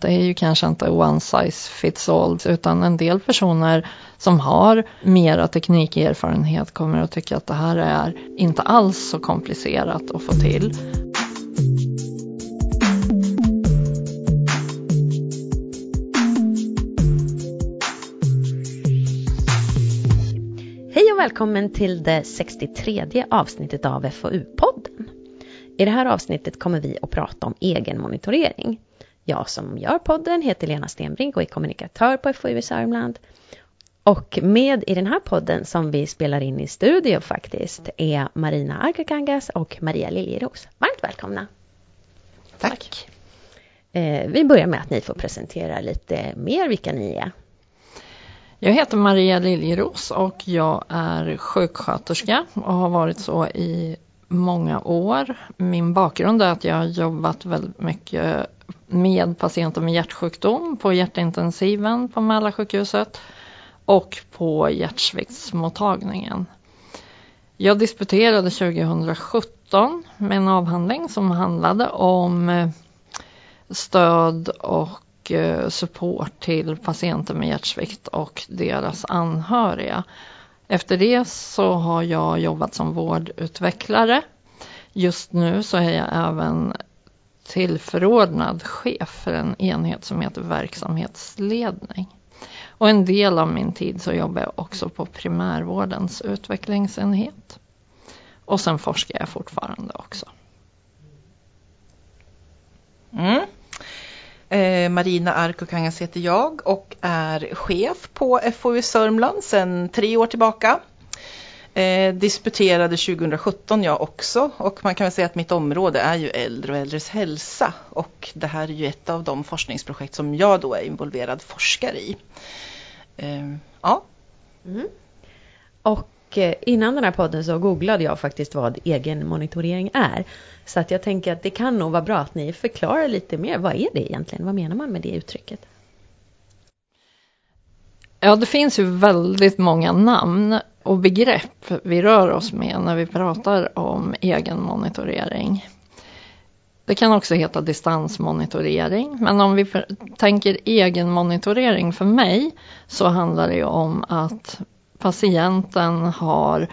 Det är ju kanske inte one size fits all utan en del personer som har mera teknikerfarenhet kommer att tycka att det här är inte alls så komplicerat att få till. Hej och välkommen till det 63 avsnittet av FoU-podden. I det här avsnittet kommer vi att prata om egenmonitorering. Jag som gör podden heter Lena Stenbrink och är kommunikatör på FoU i Sörmland. Och med i den här podden som vi spelar in i studio faktiskt är Marina Arkakangas och Maria Liljeros. Varmt välkomna! Tack! Tack. Eh, vi börjar med att ni får presentera lite mer vilka ni är. Jag heter Maria Liljeros och jag är sjuksköterska och har varit så i många år. Min bakgrund är att jag har jobbat väldigt mycket med patienter med hjärtsjukdom på hjärtintensiven på Mälarsjukhuset och på hjärtsviktsmottagningen. Jag disputerade 2017 med en avhandling som handlade om eh, stöd och eh, support till patienter med hjärtsvikt och deras anhöriga. Efter det så har jag jobbat som vårdutvecklare. Just nu så är jag även tillförordnad chef för en enhet som heter verksamhetsledning. Och en del av min tid så jobbar jag också på primärvårdens utvecklingsenhet. Och sen forskar jag fortfarande också. Mm. Eh, Marina Arkokangas heter jag och är chef på FoU Sörmland sedan tre år tillbaka. Eh, disputerade 2017 jag också och man kan väl säga att mitt område är ju äldre och äldres hälsa och det här är ju ett av de forskningsprojekt som jag då är involverad forskare i. Eh, ja. Mm. Och eh, innan den här podden så googlade jag faktiskt vad egenmonitorering är. Så att jag tänker att det kan nog vara bra att ni förklarar lite mer. Vad är det egentligen? Vad menar man med det uttrycket? Ja, det finns ju väldigt många namn och begrepp vi rör oss med när vi pratar om egenmonitorering. Det kan också heta distansmonitorering, men om vi tänker egenmonitorering för mig så handlar det om att patienten har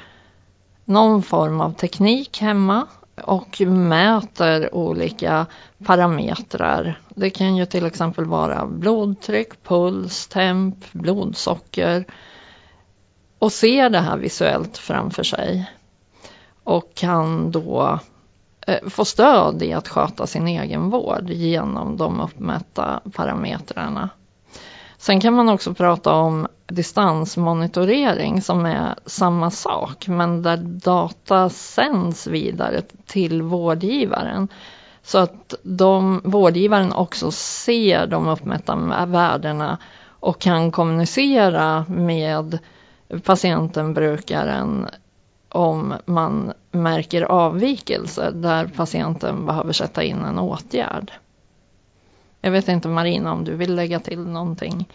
någon form av teknik hemma och mäter olika parametrar. Det kan ju till exempel vara blodtryck, puls, temp, blodsocker och ser det här visuellt framför sig och kan då eh, få stöd i att sköta sin egen vård genom de uppmätta parametrarna. Sen kan man också prata om distansmonitorering som är samma sak men där data sänds vidare till vårdgivaren. Så att de, vårdgivaren också ser de uppmätta värdena och kan kommunicera med patienten, brukaren, om man märker avvikelser där patienten behöver sätta in en åtgärd. Jag vet inte Marina om du vill lägga till någonting?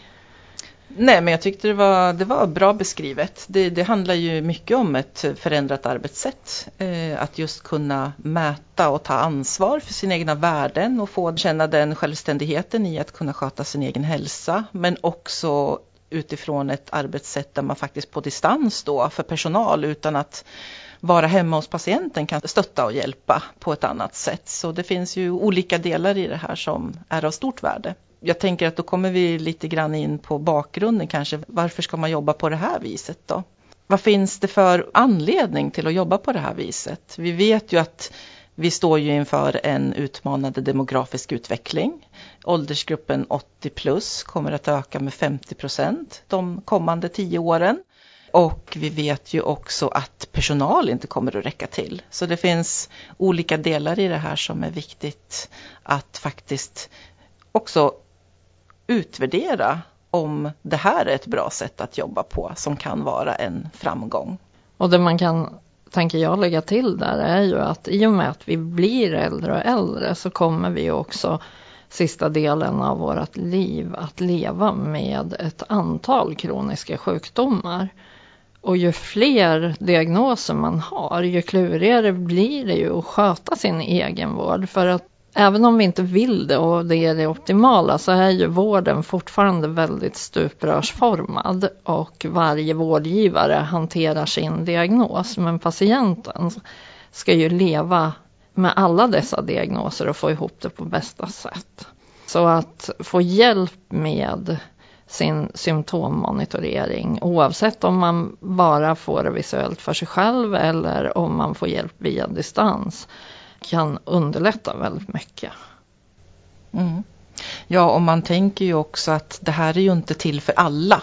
Nej, men jag tyckte det var, det var bra beskrivet. Det, det handlar ju mycket om ett förändrat arbetssätt. Eh, att just kunna mäta och ta ansvar för sina egna värden och få känna den självständigheten i att kunna sköta sin egen hälsa. Men också utifrån ett arbetssätt där man faktiskt på distans då för personal utan att vara hemma hos patienten kan stötta och hjälpa på ett annat sätt. Så det finns ju olika delar i det här som är av stort värde. Jag tänker att då kommer vi lite grann in på bakgrunden kanske. Varför ska man jobba på det här viset då? Vad finns det för anledning till att jobba på det här viset? Vi vet ju att vi står ju inför en utmanande demografisk utveckling. Åldersgruppen 80 plus kommer att öka med 50 procent de kommande tio åren. Och vi vet ju också att personal inte kommer att räcka till. Så det finns olika delar i det här som är viktigt att faktiskt också utvärdera om det här är ett bra sätt att jobba på som kan vara en framgång. Och det man kan, tänker jag, lägga till där är ju att i och med att vi blir äldre och äldre så kommer vi också sista delen av vårt liv att leva med ett antal kroniska sjukdomar. Och ju fler diagnoser man har, ju klurigare blir det ju att sköta sin egenvård. För att även om vi inte vill det och det är det optimala så är ju vården fortfarande väldigt stuprörsformad och varje vårdgivare hanterar sin diagnos. Men patienten ska ju leva med alla dessa diagnoser och få ihop det på bästa sätt. Så att få hjälp med sin symptommonitorering oavsett om man bara får det visuellt för sig själv eller om man får hjälp via distans kan underlätta väldigt mycket. Mm. Ja, och man tänker ju också att det här är ju inte till för alla.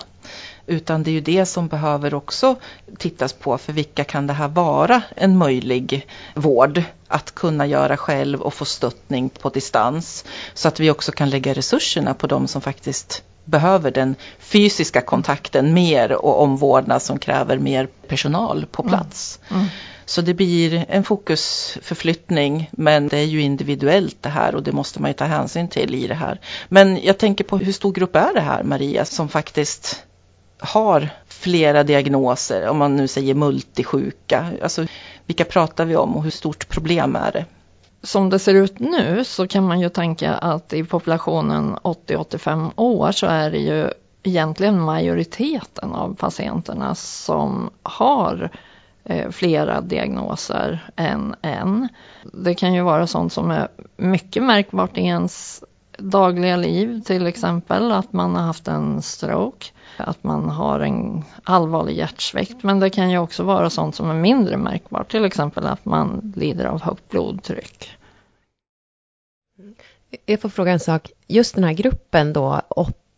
Utan det är ju det som behöver också tittas på. För vilka kan det här vara en möjlig vård att kunna göra själv och få stöttning på distans. Så att vi också kan lägga resurserna på de som faktiskt behöver den fysiska kontakten mer och omvårdnad som kräver mer personal på plats. Mm. Mm. Så det blir en fokusförflyttning men det är ju individuellt det här och det måste man ju ta hänsyn till i det här. Men jag tänker på hur stor grupp är det här Maria som faktiskt har flera diagnoser, om man nu säger multisjuka. Alltså vilka pratar vi om och hur stort problem är det? Som det ser ut nu så kan man ju tänka att i populationen 80-85 år så är det ju egentligen majoriteten av patienterna som har eh, flera diagnoser än en. Det kan ju vara sånt som är mycket märkbart i ens dagliga liv, till exempel att man har haft en stroke, att man har en allvarlig hjärtsvikt. Men det kan ju också vara sånt som är mindre märkbart, till exempel att man lider av högt blodtryck. Mm. Jag får fråga en sak. Just den här gruppen då,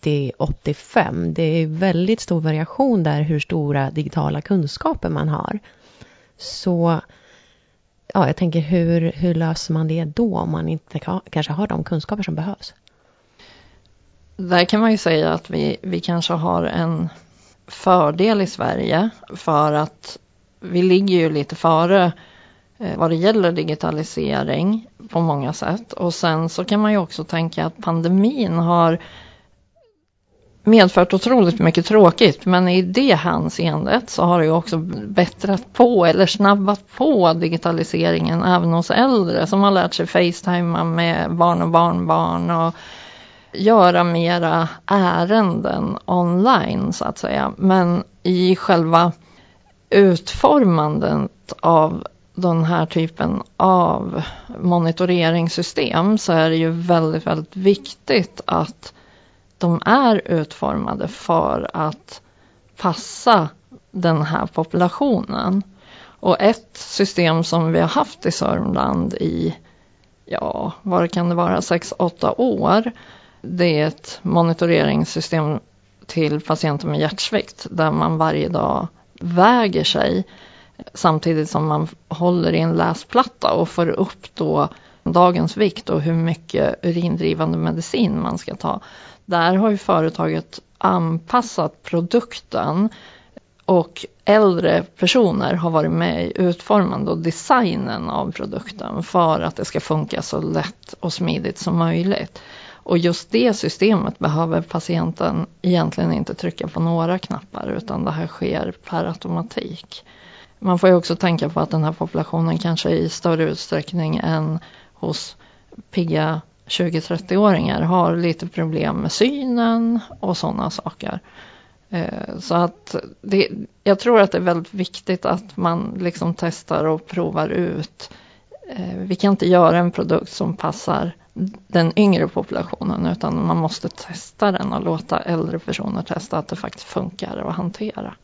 80-85, det är väldigt stor variation där hur stora digitala kunskaper man har. Så ja, jag tänker hur, hur löser man det då om man inte kanske har de kunskaper som behövs? Där kan man ju säga att vi, vi kanske har en fördel i Sverige för att vi ligger ju lite före eh, vad det gäller digitalisering på många sätt. Och sen så kan man ju också tänka att pandemin har medfört otroligt mycket tråkigt men i det hänseendet så har det ju också bättrat på eller snabbat på digitaliseringen även hos äldre som har lärt sig facetima med barn och barnbarn och göra mera ärenden online så att säga. Men i själva utformandet av den här typen av monitoreringssystem så är det ju väldigt, väldigt viktigt att de är utformade för att passa den här populationen. Och ett system som vi har haft i Sörmland i, ja, vad kan det vara, 6-8 år. Det är ett monitoreringssystem till patienter med hjärtsvikt där man varje dag väger sig samtidigt som man håller i en läsplatta och får upp då dagens vikt och hur mycket urindrivande medicin man ska ta. Där har ju företaget anpassat produkten och äldre personer har varit med i utformandet och designen av produkten för att det ska funka så lätt och smidigt som möjligt. Och just det systemet behöver patienten egentligen inte trycka på några knappar utan det här sker per automatik. Man får ju också tänka på att den här populationen kanske i större utsträckning än hos pigga 20-30-åringar har lite problem med synen och sådana saker. Eh, så att det, jag tror att det är väldigt viktigt att man liksom testar och provar ut. Eh, vi kan inte göra en produkt som passar den yngre populationen utan man måste testa den och låta äldre personer testa att det faktiskt funkar att hantera.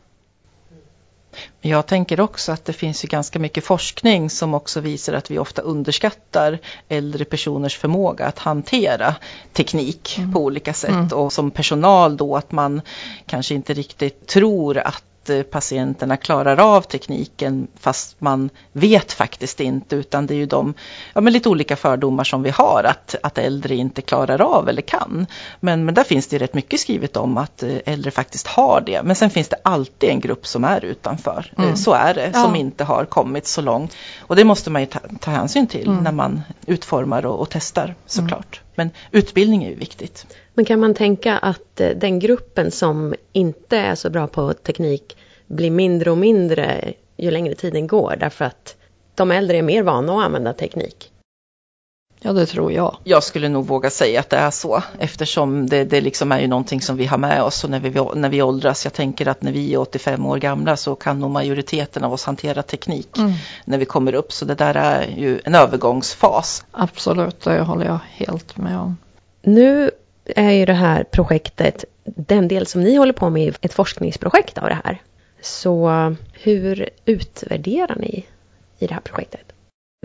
Jag tänker också att det finns ju ganska mycket forskning som också visar att vi ofta underskattar äldre personers förmåga att hantera teknik mm. på olika sätt mm. och som personal då att man kanske inte riktigt tror att Eh, patienterna klarar av tekniken fast man vet faktiskt inte utan det är ju de ja, men lite olika fördomar som vi har att, att äldre inte klarar av eller kan. Men, men där finns det rätt mycket skrivet om att eh, äldre faktiskt har det. Men sen finns det alltid en grupp som är utanför. Eh, mm. Så är det, ja. som inte har kommit så långt. Och det måste man ju ta, ta hänsyn till mm. när man utformar och, och testar såklart. Mm. Men utbildning är ju viktigt. Men kan man tänka att eh, den gruppen som inte är så bra på teknik blir mindre och mindre ju längre tiden går därför att de äldre är mer vana att använda teknik? Ja, det tror jag. Jag skulle nog våga säga att det är så eftersom det, det liksom är ju någonting som vi har med oss och när vi, när vi åldras. Jag tänker att när vi är 85 år gamla så kan nog majoriteten av oss hantera teknik mm. när vi kommer upp. Så det där är ju en övergångsfas. Absolut, det håller jag helt med om. Nu är ju det här projektet, den del som ni håller på med, ett forskningsprojekt av det här. Så hur utvärderar ni i det här projektet?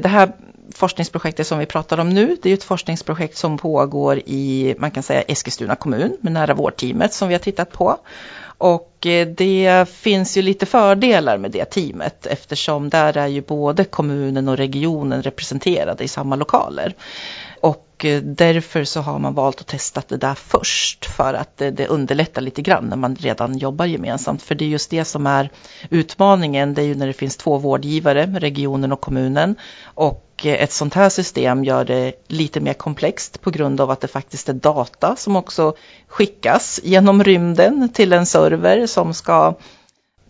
Det här forskningsprojektet som vi pratar om nu, det är ett forskningsprojekt som pågår i, man kan säga Eskilstuna kommun med nära vårdteamet som vi har tittat på. Och eh, det finns ju lite fördelar med det teamet eftersom där är ju både kommunen och regionen representerade i samma lokaler. Och eh, därför så har man valt att testa det där först för att det, det, underlättar lite grann när man redan jobbar gemensamt. För det är just det som är utmaningen, det är ju när det finns två vårdgivare, regionen och kommunen. Och eh, ett sånt här system gör det lite mer komplext på grund av att det faktiskt är data som också skickas genom rymden till en server som ska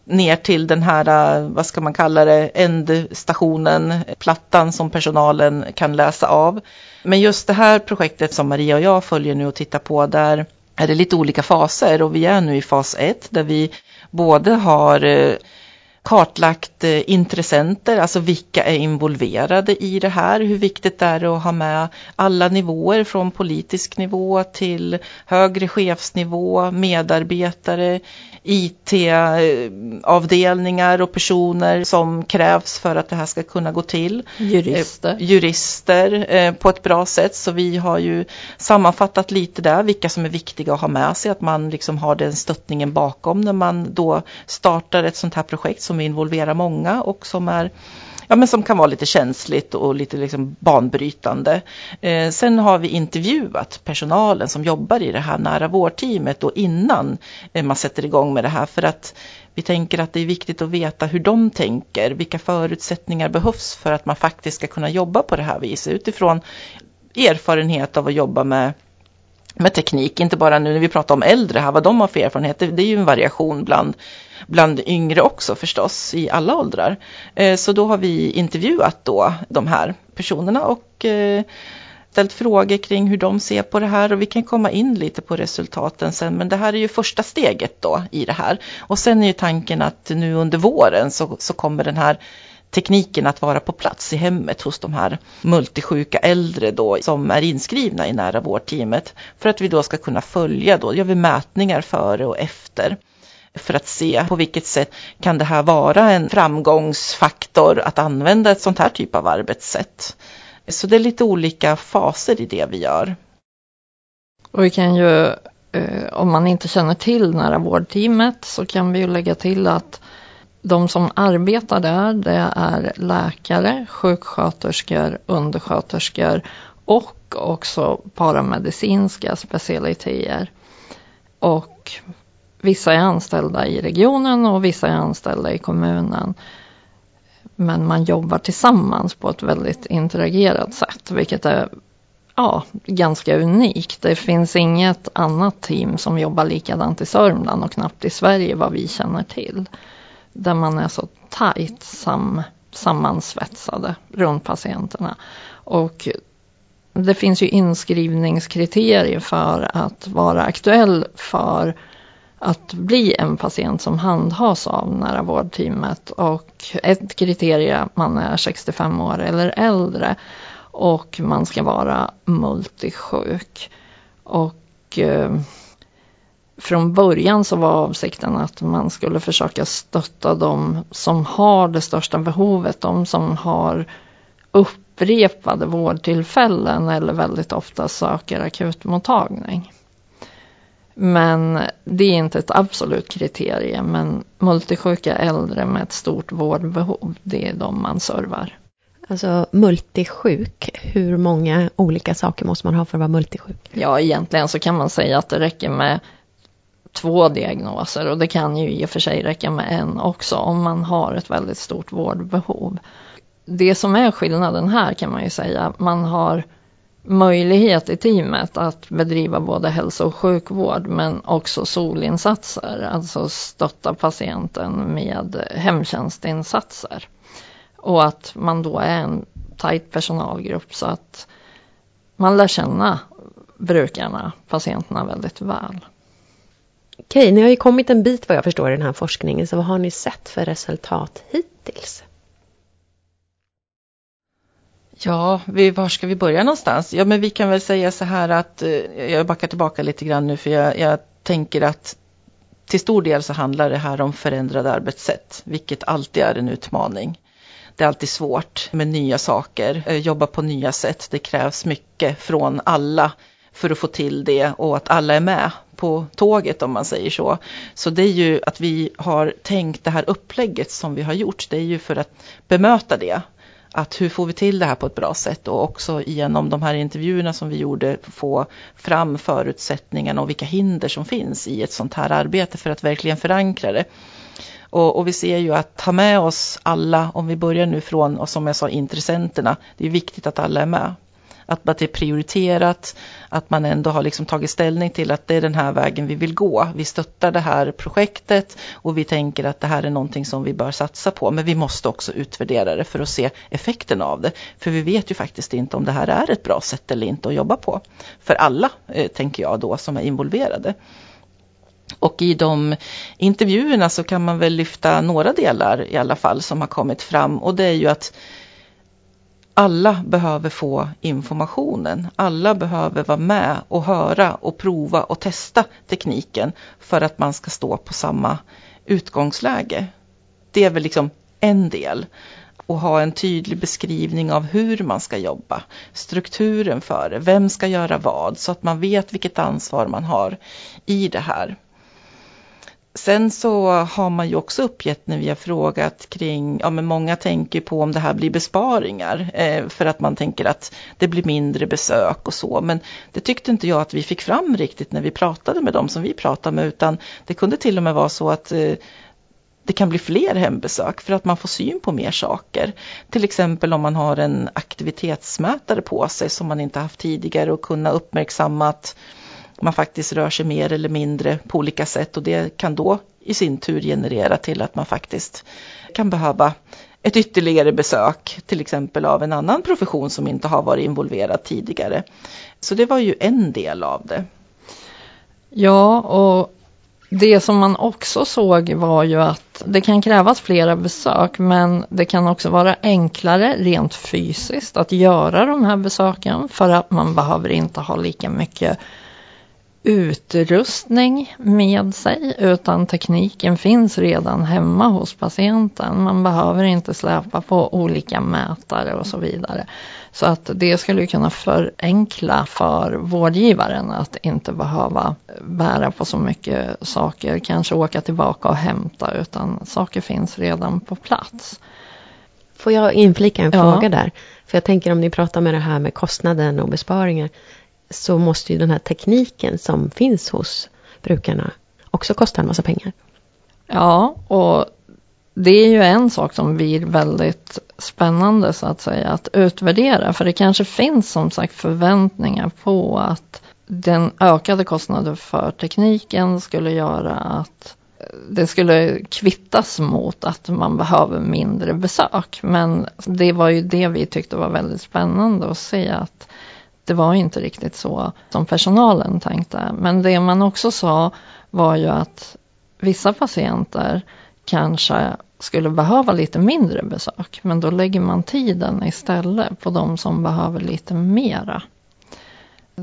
ner till den här, eh, vad ska man kalla det, ändstationen, plattan som personalen kan läsa av. Men just det här projektet som Maria och jag följer nu och tittar på, där är det lite olika faser och vi är nu i fas 1 där vi både har eh, kartlagt eh, intressenter, alltså vilka är involverade i det här, hur viktigt det är att ha med alla nivåer från politisk nivå till högre chefsnivå, medarbetare, IT-avdelningar och personer som krävs för att det här ska kunna gå till. Jurister. Eh, jurister eh, på ett bra sätt. Så vi har ju sammanfattat lite där vilka som är viktiga att ha med sig. Att man liksom har den stöttningen bakom när man då startar ett sånt här projekt som involverar många och som är ja, men som kan vara lite känsligt och lite liksom banbrytande. Eh, sen har vi intervjuat personalen som jobbar i det här nära vårdteamet och innan eh, man sätter igång med det här. För att vi tänker att det är viktigt att veta hur de tänker, vilka förutsättningar behövs för att man faktiskt ska kunna jobba på det här viset utifrån erfarenhet av att jobba med med teknik, inte bara nu när vi pratar om äldre här, vad de har för erfarenhet, det, det är ju en variation bland bland yngre också förstås i alla åldrar. Eh, så då har vi intervjuat då de här personerna och eh, ställt frågor kring hur de ser på det här och vi kan komma in lite på resultaten sen men det här är ju första steget då i det här. Och sen är ju tanken att nu under våren så, så kommer den här tekniken att vara på plats i hemmet hos de här multisjuka äldre då som är inskrivna i nära vårdteamet för att vi då ska kunna följa då, gör vi mätningar före och efter för att se på vilket sätt kan det här vara en framgångsfaktor att använda ett sånt här typ av arbetssätt. Så det är lite olika faser i det vi gör. Och vi kan ju, eh, om man inte känner till nära vårdteamet så kan vi ju lägga till att de som arbetar där det är läkare, sjuksköterskor, undersköterskor och också paramedicinska specialiteter. Och Vissa är anställda i regionen och vissa är anställda i kommunen. Men man jobbar tillsammans på ett väldigt interagerat sätt, vilket är ja, ganska unikt. Det finns inget annat team som jobbar likadant i Sörmland och knappt i Sverige vad vi känner till. Där man är så tajt sam, sammansvetsade runt patienterna. Och det finns ju inskrivningskriterier för att vara aktuell för att bli en patient som handhas av nära vårdteamet och ett kriterie man är 65 år eller äldre och man ska vara multisjuk. Och eh, från början så var avsikten att man skulle försöka stötta de som har det största behovet, de som har upprepade vårdtillfällen eller väldigt ofta söker akutmottagning. Men det är inte ett absolut kriterium. Men multisjuka äldre med ett stort vårdbehov, det är de man servar. Alltså multisjuk, hur många olika saker måste man ha för att vara multisjuk? Ja, egentligen så kan man säga att det räcker med två diagnoser och det kan ju i och för sig räcka med en också om man har ett väldigt stort vårdbehov. Det som är skillnaden här kan man ju säga, man har möjlighet i teamet att bedriva både hälso och sjukvård men också solinsatser, alltså stötta patienten med hemtjänstinsatser. Och att man då är en tajt personalgrupp så att man lär känna brukarna, patienterna väldigt väl. Okej, ni har ju kommit en bit vad jag förstår i den här forskningen, så vad har ni sett för resultat hittills? Ja, vi, var ska vi börja någonstans? Ja, men vi kan väl säga så här att eh, jag backar tillbaka lite grann nu för jag, jag tänker att till stor del så handlar det här om förändrade arbetssätt, vilket alltid är en utmaning. Det är alltid svårt med nya saker, eh, jobba på nya sätt. Det krävs mycket från alla för att få till det och att alla är med på tåget om man säger så. Så det är ju att vi har tänkt det här upplägget som vi har gjort, det är ju för att bemöta det att hur får vi till det här på ett bra sätt och också genom de här intervjuerna som vi gjorde få fram förutsättningarna och vilka hinder som finns i ett sånt här arbete för att verkligen förankra det. Och, och, vi ser ju att ta med oss alla, om vi börjar nu från, och som jag sa, intressenterna. Det är viktigt att alla är med att det är prioriterat, att man ändå har liksom tagit ställning till att det är den här vägen vi vill gå. Vi stöttar det här projektet och vi tänker att det här är någonting som vi bör satsa på. Men vi måste också utvärdera det för att se effekten av det. För vi vet ju faktiskt inte om det här är ett bra sätt eller inte att jobba på. För alla, eh, tänker jag då, som är involverade. Och i de intervjuerna så kan man väl lyfta några delar i alla fall som har kommit fram och det är ju att alla behöver få informationen. Alla behöver vara med och höra och prova och testa tekniken för att man ska stå på samma utgångsläge. Det är väl liksom en del. Och ha en tydlig beskrivning av hur man ska jobba, strukturen för det, vem ska göra vad, så att man vet vilket ansvar man har i det här. Sen så har man ju också uppgett när vi har frågat kring, ja men många tänker på om det här blir besparingar eh, för att man tänker att det blir mindre besök och så. Men det tyckte inte jag att vi fick fram riktigt när vi pratade med dem som vi pratade med utan det kunde till och med vara så att eh, det kan bli fler hembesök för att man får syn på mer saker. Till exempel om man har en aktivitetsmätare på sig som man inte haft tidigare och kunna uppmärksamma att man faktiskt rör sig mer eller mindre på olika sätt och det kan då i sin tur generera till att man faktiskt kan behöva ett ytterligare besök, till exempel av en annan profession som inte har varit involverad tidigare. Så det var ju en del av det. Ja, och det som man också såg var ju att det kan krävas flera besök men det kan också vara enklare rent fysiskt att göra de här besöken för att man behöver inte ha lika mycket utrustning med sig utan tekniken finns redan hemma hos patienten. Man behöver inte släpa på olika mätare och så vidare. Så att det skulle kunna förenkla för vårdgivaren att inte behöva bära på så mycket saker, kanske åka tillbaka och hämta utan saker finns redan på plats. Får jag inflika en ja. fråga där? För jag tänker om ni pratar med det här med kostnaden och besparingar så måste ju den här tekniken som finns hos brukarna också kosta en massa pengar. Ja, och det är ju en sak som blir väldigt spännande så att säga att utvärdera. För det kanske finns som sagt förväntningar på att den ökade kostnaden för tekniken skulle göra att det skulle kvittas mot att man behöver mindre besök. Men det var ju det vi tyckte var väldigt spännande att se att det var inte riktigt så som personalen tänkte. Men det man också sa var ju att vissa patienter kanske skulle behöva lite mindre besök. Men då lägger man tiden istället på de som behöver lite mera.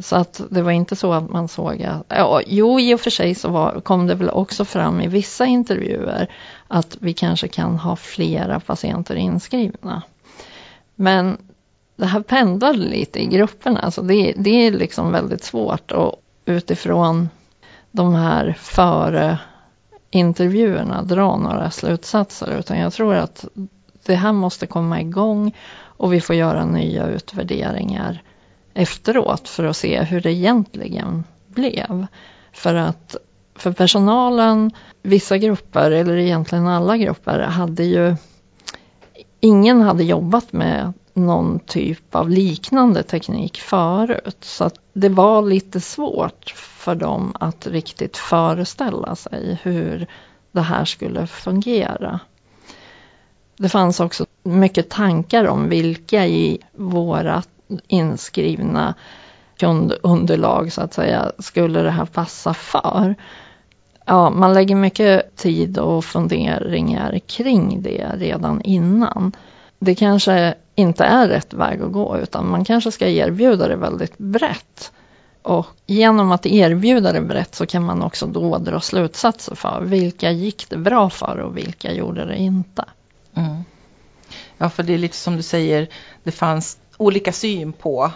Så att det var inte så att man såg att, ja, jo i och för sig så var, kom det väl också fram i vissa intervjuer att vi kanske kan ha flera patienter inskrivna. Men det här pendlar lite i grupperna. Alltså det, det är liksom väldigt svårt och utifrån de här före intervjuerna dra några slutsatser. Utan jag tror att det här måste komma igång och vi får göra nya utvärderingar efteråt för att se hur det egentligen blev. För att för personalen, vissa grupper eller egentligen alla grupper hade ju Ingen hade jobbat med någon typ av liknande teknik förut. Så att det var lite svårt för dem att riktigt föreställa sig hur det här skulle fungera. Det fanns också mycket tankar om vilka i våra inskrivna kundunderlag så att säga skulle det här passa för? Ja, man lägger mycket tid och funderingar kring det redan innan. Det kanske inte är rätt väg att gå utan man kanske ska erbjuda det väldigt brett. Och genom att erbjuda det brett så kan man också då dra slutsatser för vilka gick det bra för och vilka gjorde det inte. Mm. Ja, för det är lite som du säger, det fanns olika syn på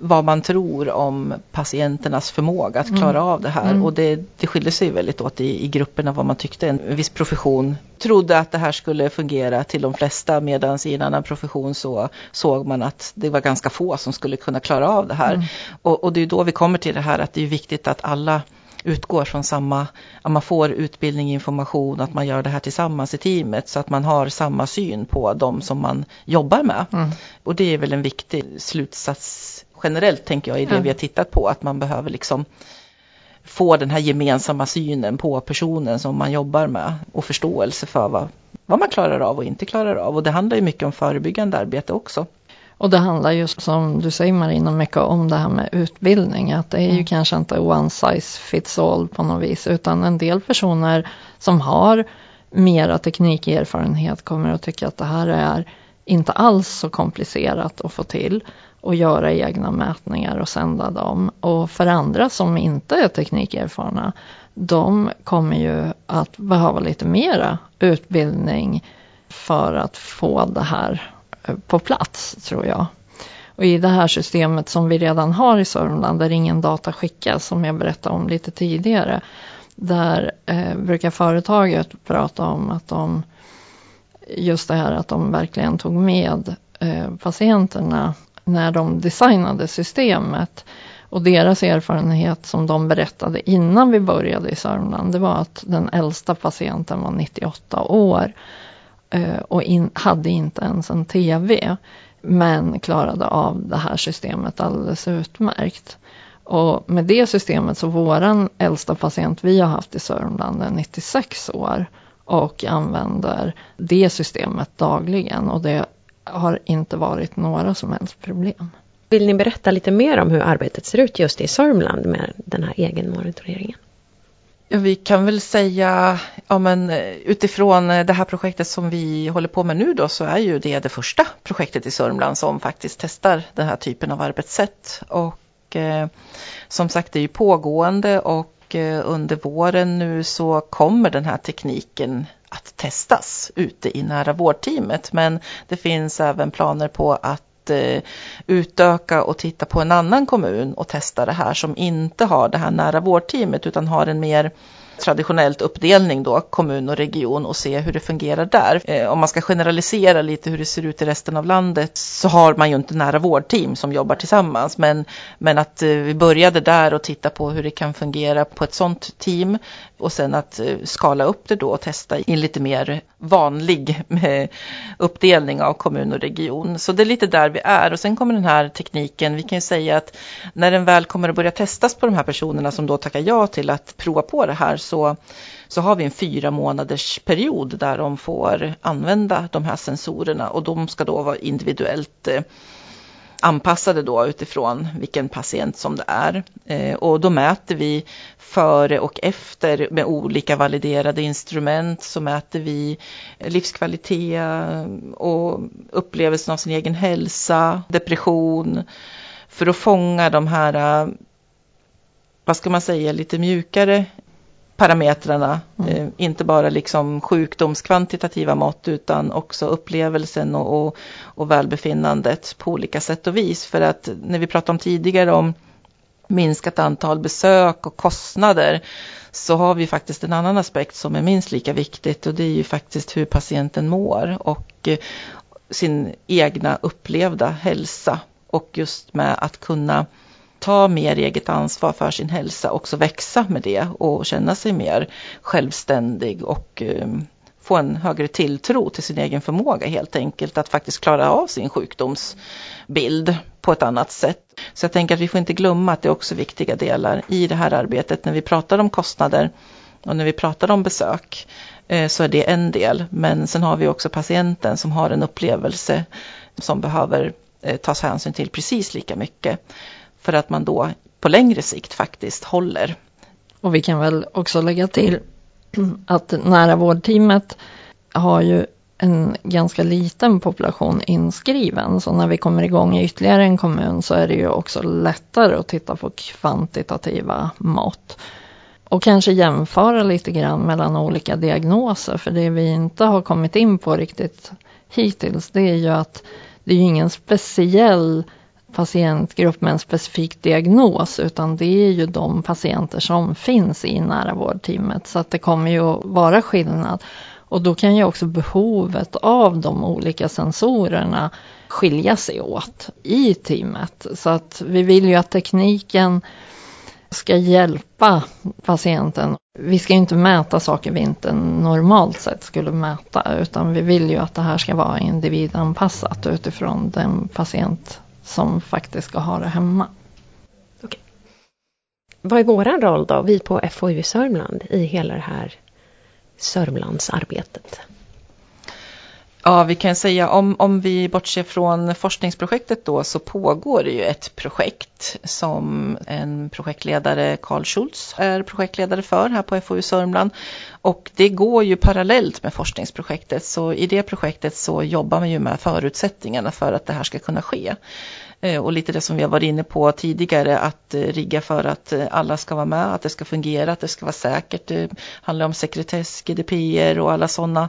vad man tror om patienternas förmåga att klara mm. av det här. Mm. Och det, det skiljer sig väldigt åt i, i grupperna vad man tyckte. En viss profession trodde att det här skulle fungera till de flesta medan i en annan profession så såg man att det var ganska få som skulle kunna klara av det här. Mm. Och, och det är då vi kommer till det här att det är viktigt att alla utgår från samma, att man får utbildning, information, att man gör det här tillsammans i teamet så att man har samma syn på de som man jobbar med. Mm. Och det är väl en viktig slutsats generellt tänker jag i det mm. vi har tittat på, att man behöver liksom få den här gemensamma synen på personen som man jobbar med och förståelse för vad, vad man klarar av och inte klarar av. Och det handlar ju mycket om förebyggande arbete också. Och det handlar ju som du säger Marina mycket om det här med utbildning. Att det är ju mm. kanske inte one size fits all på något vis. Utan en del personer som har mera teknikerfarenhet kommer att tycka att det här är inte alls så komplicerat att få till och göra egna mätningar och sända dem. Och för andra som inte är teknikerfarna, de kommer ju att behöva lite mera utbildning för att få det här eh, på plats, tror jag. Och i det här systemet som vi redan har i Sörmland, där ingen data skickas, som jag berättade om lite tidigare, där eh, brukar företaget prata om att de, just det här att de verkligen tog med eh, patienterna när de designade systemet. Och deras erfarenhet som de berättade innan vi började i Sörmland, det var att den äldsta patienten var 98 år eh, och in, hade inte ens en TV men klarade av det här systemet alldeles utmärkt. Och med det systemet så våran äldsta patient vi har haft i Sörmland är 96 år och använder det systemet dagligen och det har inte varit några som helst problem. Vill ni berätta lite mer om hur arbetet ser ut just i Sörmland med den här egenmonitoreringen? Ja, vi kan väl säga, ja, men eh, utifrån eh, det här projektet som vi håller på med nu då så är ju det det första projektet i Sörmland som faktiskt testar den här typen av arbetssätt. Och eh, som sagt det är ju pågående och eh, under våren nu så kommer den här tekniken att testas ute i nära vårdteamet. Men det finns även planer på att eh, utöka och titta på en annan kommun och testa det här som inte har det här nära vårdteamet utan har en mer traditionellt uppdelning då, kommun och region och se hur det fungerar där. Eh, om man ska generalisera lite hur det ser ut i resten av landet så har man ju inte nära vårdteam som jobbar tillsammans. Men, men att eh, vi började där och titta på hur det kan fungera på ett sådant team och sen att eh, skala upp det då och testa i en lite mer vanlig eh, uppdelning av kommun och region. Så det är lite där vi är och sen kommer den här tekniken, vi kan ju säga att när den väl kommer att börja testas på de här personerna som då tackar ja till att prova på det här så, så har vi en fyra månaders period där de får använda de här sensorerna och de ska då vara individuellt eh, anpassade då utifrån vilken patient som det är. Eh, och då mäter vi före och efter med olika validerade instrument så mäter vi livskvalitet och upplevelsen av sin egen hälsa, depression för att fånga de här eh, vad ska man säga, lite mjukare parametrarna. Mm. Eh, inte bara liksom sjukdomskvantitativa mått utan också upplevelsen och, och, och välbefinnandet på olika sätt och vis. För att när vi pratade om tidigare om minskat antal besök och kostnader så har vi faktiskt en annan aspekt som är minst lika viktigt och det är ju faktiskt hur patienten mår och eh, sin egna upplevda hälsa och just med att kunna ta mer eget ansvar för sin hälsa, också växa med det och känna sig mer självständig och eh, få en högre tilltro till sin egen förmåga helt enkelt att faktiskt klara av sin sjukdomsbild på ett annat sätt. Så jag tänker att vi får inte glömma att det är också viktiga delar i det här arbetet när vi pratar om kostnader och när vi pratar om besök eh, så är det en del. Men sen har vi också patienten som har en upplevelse som behöver eh, tas hänsyn till precis lika mycket för att man då på längre sikt faktiskt håller. Och vi kan väl också lägga till att nära vårdteamet har ju en ganska liten population inskriven. Så när vi kommer igång i ytterligare en kommun så är det ju också lättare att titta på kvantitativa mått. Och kanske jämföra lite grann mellan olika diagnoser. För det vi inte har kommit in på riktigt hittills det är ju att det är ingen speciell patientgrupp med en specifik diagnos utan det är ju de patienter som finns i nära vårdteamet. Så att det kommer ju att vara skillnad. Och då kan ju också behovet av de olika sensorerna skilja sig åt i teamet. Så att vi vill ju att tekniken ska hjälpa patienten. Vi ska inte mäta saker vi inte normalt sett skulle mäta utan vi vill ju att det här ska vara individanpassat utifrån den patient som faktiskt ska ha det hemma. Okay. Vad är vår roll då, vi på FoU Sörmland, i hela det här Sörmlandsarbetet? Ja, vi kan säga om, om vi bortser från forskningsprojektet då så pågår det ju ett projekt som en projektledare, Karl Schultz, är projektledare för här på FoU Sörmland. Och det går ju parallellt med forskningsprojektet så i det projektet så jobbar man ju med förutsättningarna för att det här ska kunna ske. Eh, och lite det som vi har varit inne på tidigare att eh, rigga för att eh, alla ska vara med, att det ska fungera, att det ska vara säkert. Det handlar om sekretess, GDPR och alla sådana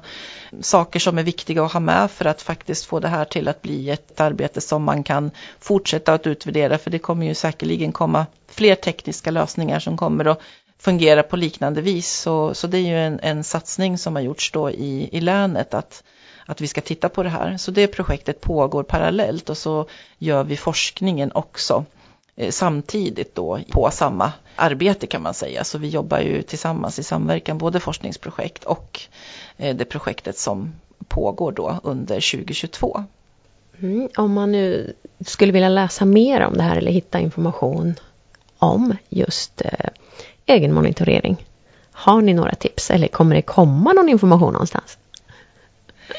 saker som är viktiga att ha med för att faktiskt få det här till att bli ett arbete som man kan fortsätta att utvärdera för det kommer ju säkerligen komma fler tekniska lösningar som kommer att fungera på liknande vis. Så, så det är ju en, en satsning som har gjorts då i, i länet att att vi ska titta på det här. Så det projektet pågår parallellt och så gör vi forskningen också eh, samtidigt då på samma arbete kan man säga. Så vi jobbar ju tillsammans i samverkan, både forskningsprojekt och eh, det projektet som pågår då under 2022. Mm, om man nu skulle vilja läsa mer om det här eller hitta information om just eh, egenmonitorering. Har ni några tips eller kommer det komma någon information någonstans?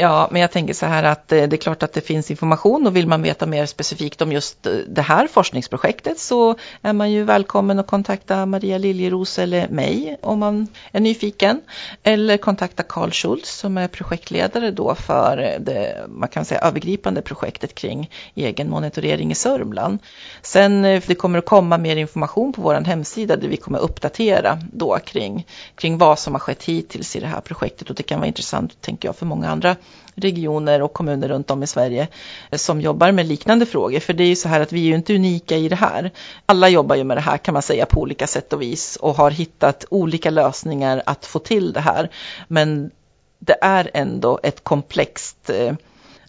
Ja, men jag tänker så här att eh, det är klart att det finns information och vill man veta mer specifikt om just eh, det här forskningsprojektet så är man ju välkommen att kontakta Maria Liljeros eller mig om man är nyfiken. Eller kontakta Carl Schultz som är projektledare då för eh, det man kan säga övergripande projektet kring egen monitorering i Sörmland. Sen det kommer att komma mer information på vår hemsida där vi kommer uppdatera då kring, kring vad som har skett hittills i det här projektet och det kan vara intressant tänker jag för många andra regioner och kommuner runt om i Sverige eh, som jobbar med liknande frågor. För det är ju så här att vi är ju inte unika i det här. Alla jobbar ju med det här kan man säga på olika sätt och vis och har hittat olika lösningar att få till det här. Men det är ändå ett komplext eh,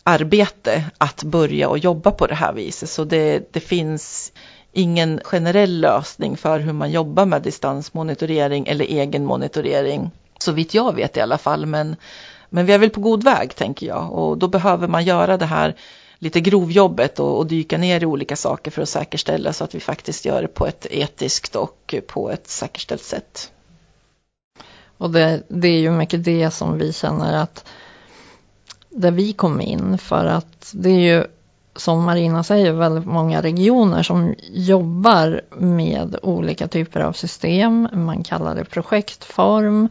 arbete att börja och jobba på det här viset. Så det, det finns ingen generell lösning för hur man jobbar med distansmonitorering eller egen monitorering. Så vitt jag vet i alla fall. Men men vi är väl på god väg tänker jag och då behöver man göra det här lite grovjobbet och, och dyka ner i olika saker för att säkerställa så att vi faktiskt gör det på ett etiskt och på ett säkerställt sätt. Och det, det är ju mycket det som vi känner att där vi kom in för att det är ju som Marina säger väldigt många regioner som jobbar med olika typer av system. Man kallar det projektform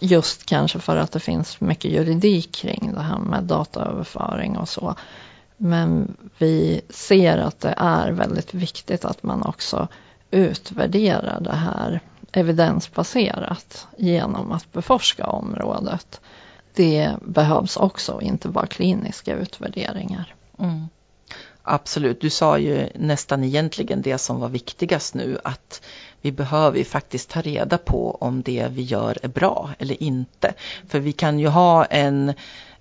Just kanske för att det finns mycket juridik kring det här med dataöverföring och så. Men vi ser att det är väldigt viktigt att man också utvärderar det här evidensbaserat genom att beforska området. Det behövs också, inte bara kliniska utvärderingar. Mm. Absolut, du sa ju nästan egentligen det som var viktigast nu att vi behöver ju faktiskt ta reda på om det vi gör är bra eller inte. För vi kan ju ha en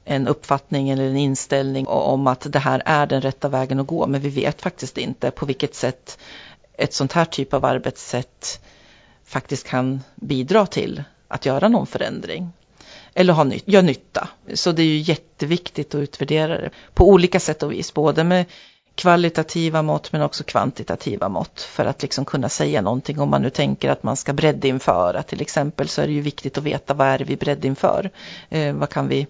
en uppfattning eller en inställning om att det här är den rätta vägen att gå men vi vet faktiskt inte på vilket sätt ett sånt här typ av arbetssätt faktiskt kan bidra till att göra någon förändring eller ha nytt, nytta. Så det är ju jätteviktigt att utvärdera det på olika sätt och vis, både med kvalitativa mått men också kvantitativa mått för att liksom kunna säga någonting om man nu tänker att man ska breddinföra till exempel så är det ju viktigt att veta vad är det vi breddinför. Eh, vad, kan vi,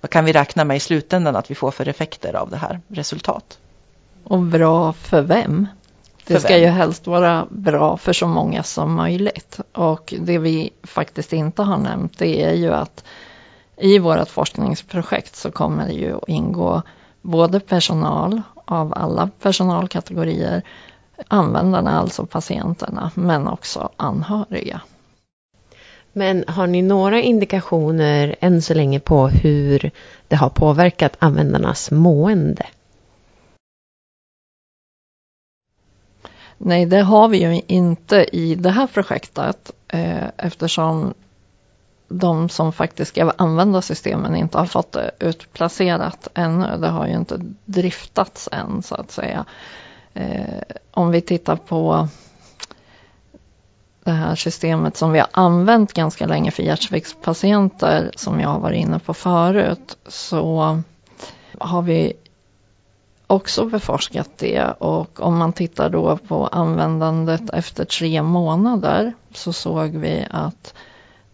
vad kan vi räkna med i slutändan att vi får för effekter av det här resultat. Och bra för vem? Det ska ju helst vara bra för så många som möjligt. Och det vi faktiskt inte har nämnt det är ju att i vårt forskningsprojekt så kommer det ju att ingå både personal av alla personalkategorier, användarna, alltså patienterna, men också anhöriga. Men har ni några indikationer än så länge på hur det har påverkat användarnas mående? Nej, det har vi ju inte i det här projektet eh, eftersom de som faktiskt ska använda systemen inte har fått det utplacerat ännu. Det har ju inte driftats än så att säga. Eh, om vi tittar på det här systemet som vi har använt ganska länge för hjärtsviktspatienter som jag har varit inne på förut så har vi också beforskat det och om man tittar då på användandet efter tre månader så såg vi att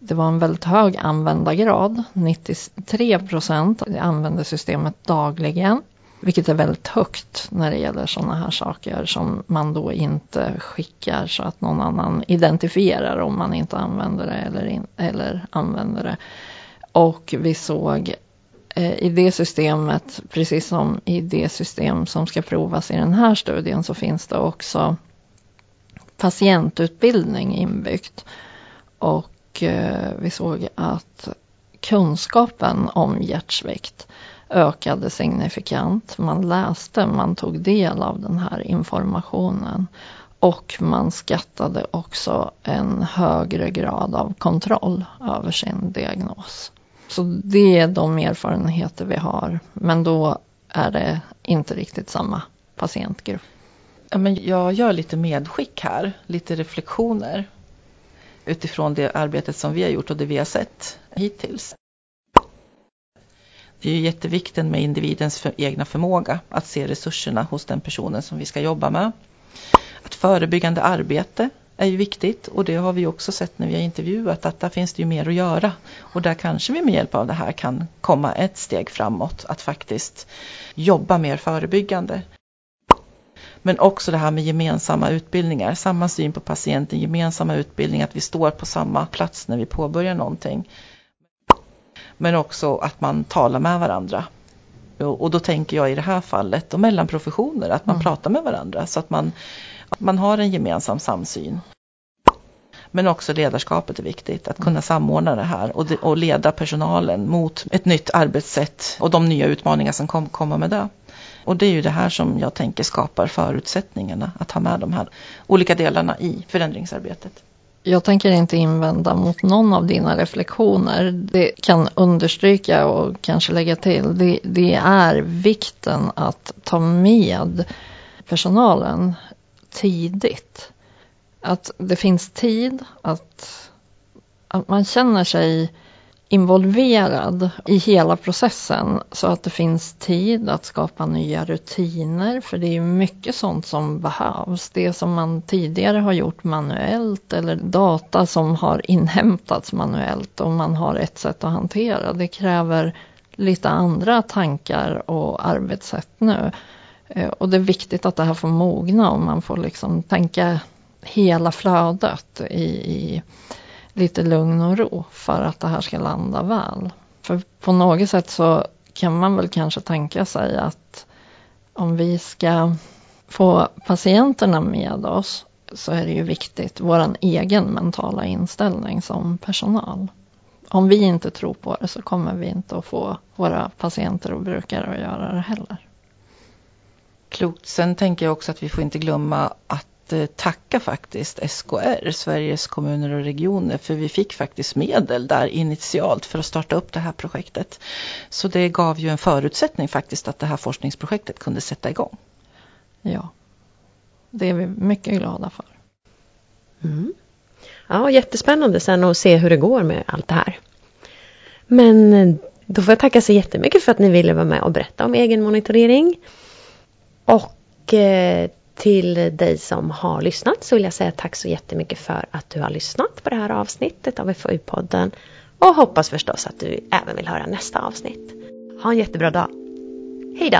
det var en väldigt hög användargrad. 93 procent använde systemet dagligen. Vilket är väldigt högt när det gäller sådana här saker som man då inte skickar så att någon annan identifierar om man inte använder det eller, in, eller använder det. Och vi såg eh, i det systemet, precis som i det system som ska provas i den här studien, så finns det också patientutbildning inbyggt. Och och eh, vi såg att kunskapen om hjärtsvikt ökade signifikant. Man läste, man tog del av den här informationen och man skattade också en högre grad av kontroll över sin diagnos. Så det är de erfarenheter vi har, men då är det inte riktigt samma patientgrupp. Ja, men jag gör lite medskick här, lite reflektioner utifrån det arbetet som vi har gjort och det vi har sett hittills. Det är ju jättevikten med individens för egna förmåga att se resurserna hos den personen som vi ska jobba med. Att förebyggande arbete är ju viktigt och det har vi också sett när vi har intervjuat att där finns det ju mer att göra. Och där kanske vi med hjälp av det här kan komma ett steg framåt att faktiskt jobba mer förebyggande. Men också det här med gemensamma utbildningar, samma syn på patienten, gemensamma utbildningar, att vi står på samma plats när vi påbörjar någonting. Men också att man talar med varandra. Och då tänker jag i det här fallet och mellan professioner, att man mm. pratar med varandra så att man, att man har en gemensam samsyn. Men också ledarskapet är viktigt, att kunna samordna det här och, de, och leda personalen mot ett nytt arbetssätt och de nya utmaningar som kom, kommer med det. Och det är ju det här som jag tänker skapar förutsättningarna att ha med de här olika delarna i förändringsarbetet. Jag tänker inte invända mot någon av dina reflektioner. Det kan understryka och kanske lägga till. Det, det är vikten att ta med personalen tidigt. Att det finns tid, att, att man känner sig involverad i hela processen så att det finns tid att skapa nya rutiner för det är mycket sånt som behövs. Det som man tidigare har gjort manuellt eller data som har inhämtats manuellt och man har ett sätt att hantera. Det kräver lite andra tankar och arbetssätt nu. Eh, och det är viktigt att det här får mogna och man får liksom tänka hela flödet i, i lite lugn och ro för att det här ska landa väl. För på något sätt så kan man väl kanske tänka sig att om vi ska få patienterna med oss så är det ju viktigt, vår egen mentala inställning som personal. Om vi inte tror på det så kommer vi inte att få våra patienter och brukare att göra det heller. Klokt. Sen tänker jag också att vi får inte glömma att Eh, tacka faktiskt SKR, Sveriges kommuner och regioner, för vi fick faktiskt medel där initialt för att starta upp det här projektet. Så det gav ju en förutsättning faktiskt att det här forskningsprojektet kunde sätta igång. Ja, det är vi mycket glada för. Mm. Ja, jättespännande sen att se hur det går med allt det här. Men eh, då får jag tacka så jättemycket för att ni ville vara med och berätta om egenmonitorering. Och eh, till dig som har lyssnat så vill jag säga tack så jättemycket för att du har lyssnat på det här avsnittet av FoU-podden och hoppas förstås att du även vill höra nästa avsnitt. Ha en jättebra dag. Hej då!